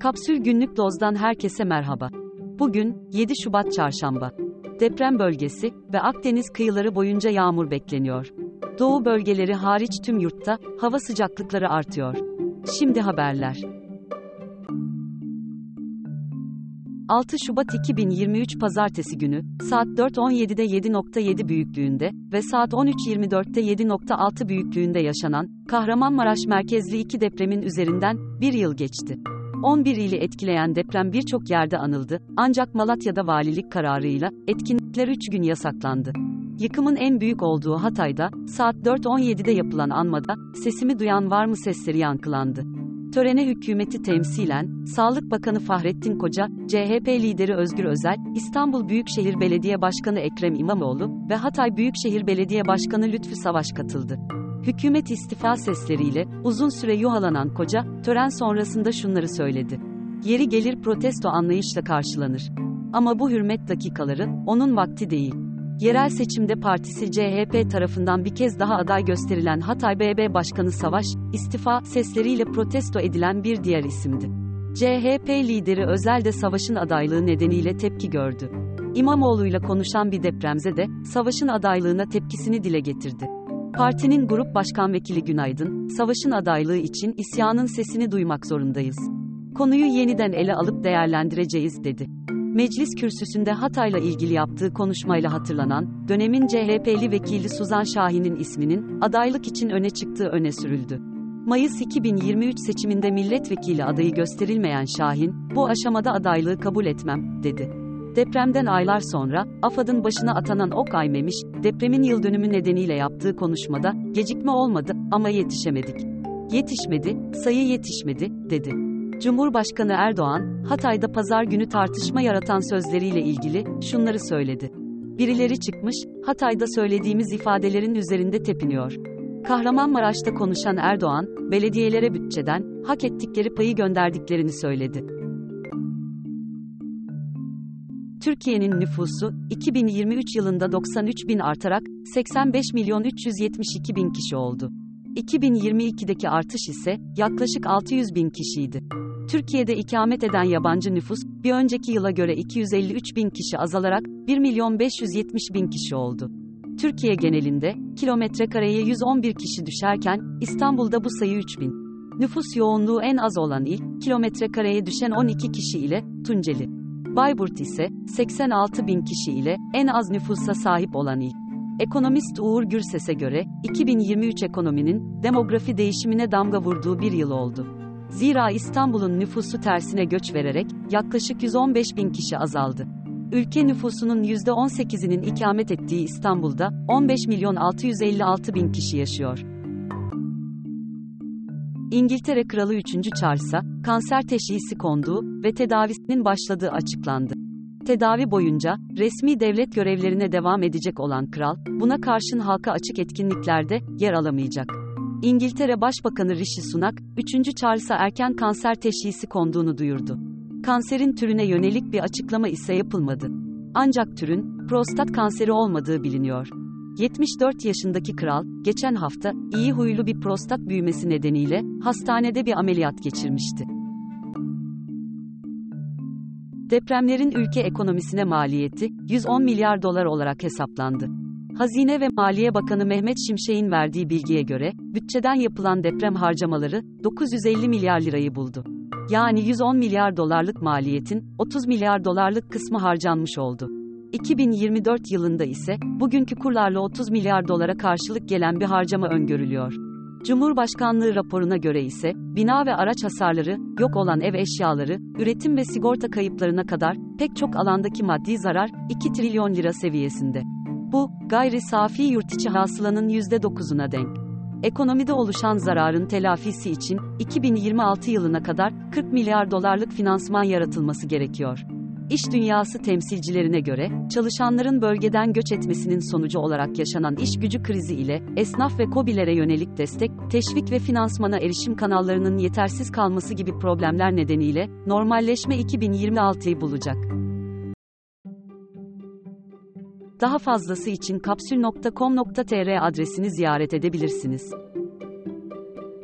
Kapsül Günlük Doz'dan herkese merhaba. Bugün 7 Şubat Çarşamba. Deprem bölgesi ve Akdeniz kıyıları boyunca yağmur bekleniyor. Doğu bölgeleri hariç tüm yurtta hava sıcaklıkları artıyor. Şimdi haberler. 6 Şubat 2023 Pazartesi günü, saat 4.17'de 7.7 büyüklüğünde ve saat 13.24'te 7.6 büyüklüğünde yaşanan, Kahramanmaraş merkezli iki depremin üzerinden bir yıl geçti. 11 ili etkileyen deprem birçok yerde anıldı, ancak Malatya'da valilik kararıyla, etkinlikler 3 gün yasaklandı. Yıkımın en büyük olduğu Hatay'da, saat 4.17'de yapılan anmada, sesimi duyan var mı sesleri yankılandı. Törene hükümeti temsilen, Sağlık Bakanı Fahrettin Koca, CHP lideri Özgür Özel, İstanbul Büyükşehir Belediye Başkanı Ekrem İmamoğlu ve Hatay Büyükşehir Belediye Başkanı Lütfü Savaş katıldı. Hükümet istifa sesleriyle uzun süre yuhalanan Koca, tören sonrasında şunları söyledi. Yeri gelir protesto anlayışla karşılanır. Ama bu hürmet dakikaları onun vakti değil. Yerel seçimde partisi CHP tarafından bir kez daha aday gösterilen Hatay BB Başkanı Savaş, istifa sesleriyle protesto edilen bir diğer isimdi. CHP lideri Özel de Savaş'ın adaylığı nedeniyle tepki gördü. İmamoğlu'yla konuşan bir depremze de Savaş'ın adaylığına tepkisini dile getirdi. Partinin Grup Başkan Vekili Günaydın, Savaş'ın adaylığı için isyanın sesini duymak zorundayız. Konuyu yeniden ele alıp değerlendireceğiz dedi. Meclis kürsüsünde Hatay'la ilgili yaptığı konuşmayla hatırlanan, dönemin CHP'li vekili Suzan Şahin'in isminin, adaylık için öne çıktığı öne sürüldü. Mayıs 2023 seçiminde milletvekili adayı gösterilmeyen Şahin, bu aşamada adaylığı kabul etmem, dedi. Depremden aylar sonra, AFAD'ın başına atanan Ok Aymemiş, depremin yıl dönümü nedeniyle yaptığı konuşmada, gecikme olmadı ama yetişemedik. Yetişmedi, sayı yetişmedi, dedi. Cumhurbaşkanı Erdoğan, Hatay'da pazar günü tartışma yaratan sözleriyle ilgili şunları söyledi. Birileri çıkmış, Hatay'da söylediğimiz ifadelerin üzerinde tepiniyor. Kahramanmaraş'ta konuşan Erdoğan, belediyelere bütçeden hak ettikleri payı gönderdiklerini söyledi. Türkiye'nin nüfusu 2023 yılında 93 bin artarak 85 milyon 372 bin kişi oldu. 2022'deki artış ise yaklaşık 600 bin kişiydi. Türkiye'de ikamet eden yabancı nüfus, bir önceki yıla göre 253 bin kişi azalarak 1 milyon 570 bin kişi oldu. Türkiye genelinde, kilometre kareye 111 kişi düşerken, İstanbul'da bu sayı 3 bin. Nüfus yoğunluğu en az olan il, kilometre kareye düşen 12 kişi ile, Tunceli. Bayburt ise, 86 bin kişi ile, en az nüfusa sahip olan il. Ekonomist Uğur Gürses'e göre, 2023 ekonominin, demografi değişimine damga vurduğu bir yıl oldu. Zira İstanbul'un nüfusu tersine göç vererek, yaklaşık 115 bin kişi azaldı. Ülke nüfusunun %18'inin ikamet ettiği İstanbul'da, 15 milyon 656 bin kişi yaşıyor. İngiltere Kralı 3. Charles'a, kanser teşhisi konduğu ve tedavisinin başladığı açıklandı. Tedavi boyunca, resmi devlet görevlerine devam edecek olan kral, buna karşın halka açık etkinliklerde yer alamayacak. İngiltere Başbakanı Rishi Sunak, 3. Charles'a erken kanser teşhisi konduğunu duyurdu. Kanserin türüne yönelik bir açıklama ise yapılmadı. Ancak türün, prostat kanseri olmadığı biliniyor. 74 yaşındaki kral, geçen hafta, iyi huylu bir prostat büyümesi nedeniyle, hastanede bir ameliyat geçirmişti. Depremlerin ülke ekonomisine maliyeti, 110 milyar dolar olarak hesaplandı. Hazine ve Maliye Bakanı Mehmet Şimşek'in verdiği bilgiye göre, bütçeden yapılan deprem harcamaları, 950 milyar lirayı buldu. Yani 110 milyar dolarlık maliyetin, 30 milyar dolarlık kısmı harcanmış oldu. 2024 yılında ise, bugünkü kurlarla 30 milyar dolara karşılık gelen bir harcama öngörülüyor. Cumhurbaşkanlığı raporuna göre ise, bina ve araç hasarları, yok olan ev eşyaları, üretim ve sigorta kayıplarına kadar, pek çok alandaki maddi zarar, 2 trilyon lira seviyesinde. Bu, gayri safi yurtiçi hasılanın %9'una denk. Ekonomide oluşan zararın telafisi için, 2026 yılına kadar, 40 milyar dolarlık finansman yaratılması gerekiyor. İş dünyası temsilcilerine göre, çalışanların bölgeden göç etmesinin sonucu olarak yaşanan iş gücü krizi ile, esnaf ve kobilere yönelik destek, teşvik ve finansmana erişim kanallarının yetersiz kalması gibi problemler nedeniyle, normalleşme 2026'yı bulacak. Daha fazlası için kapsül.com.tr adresini ziyaret edebilirsiniz.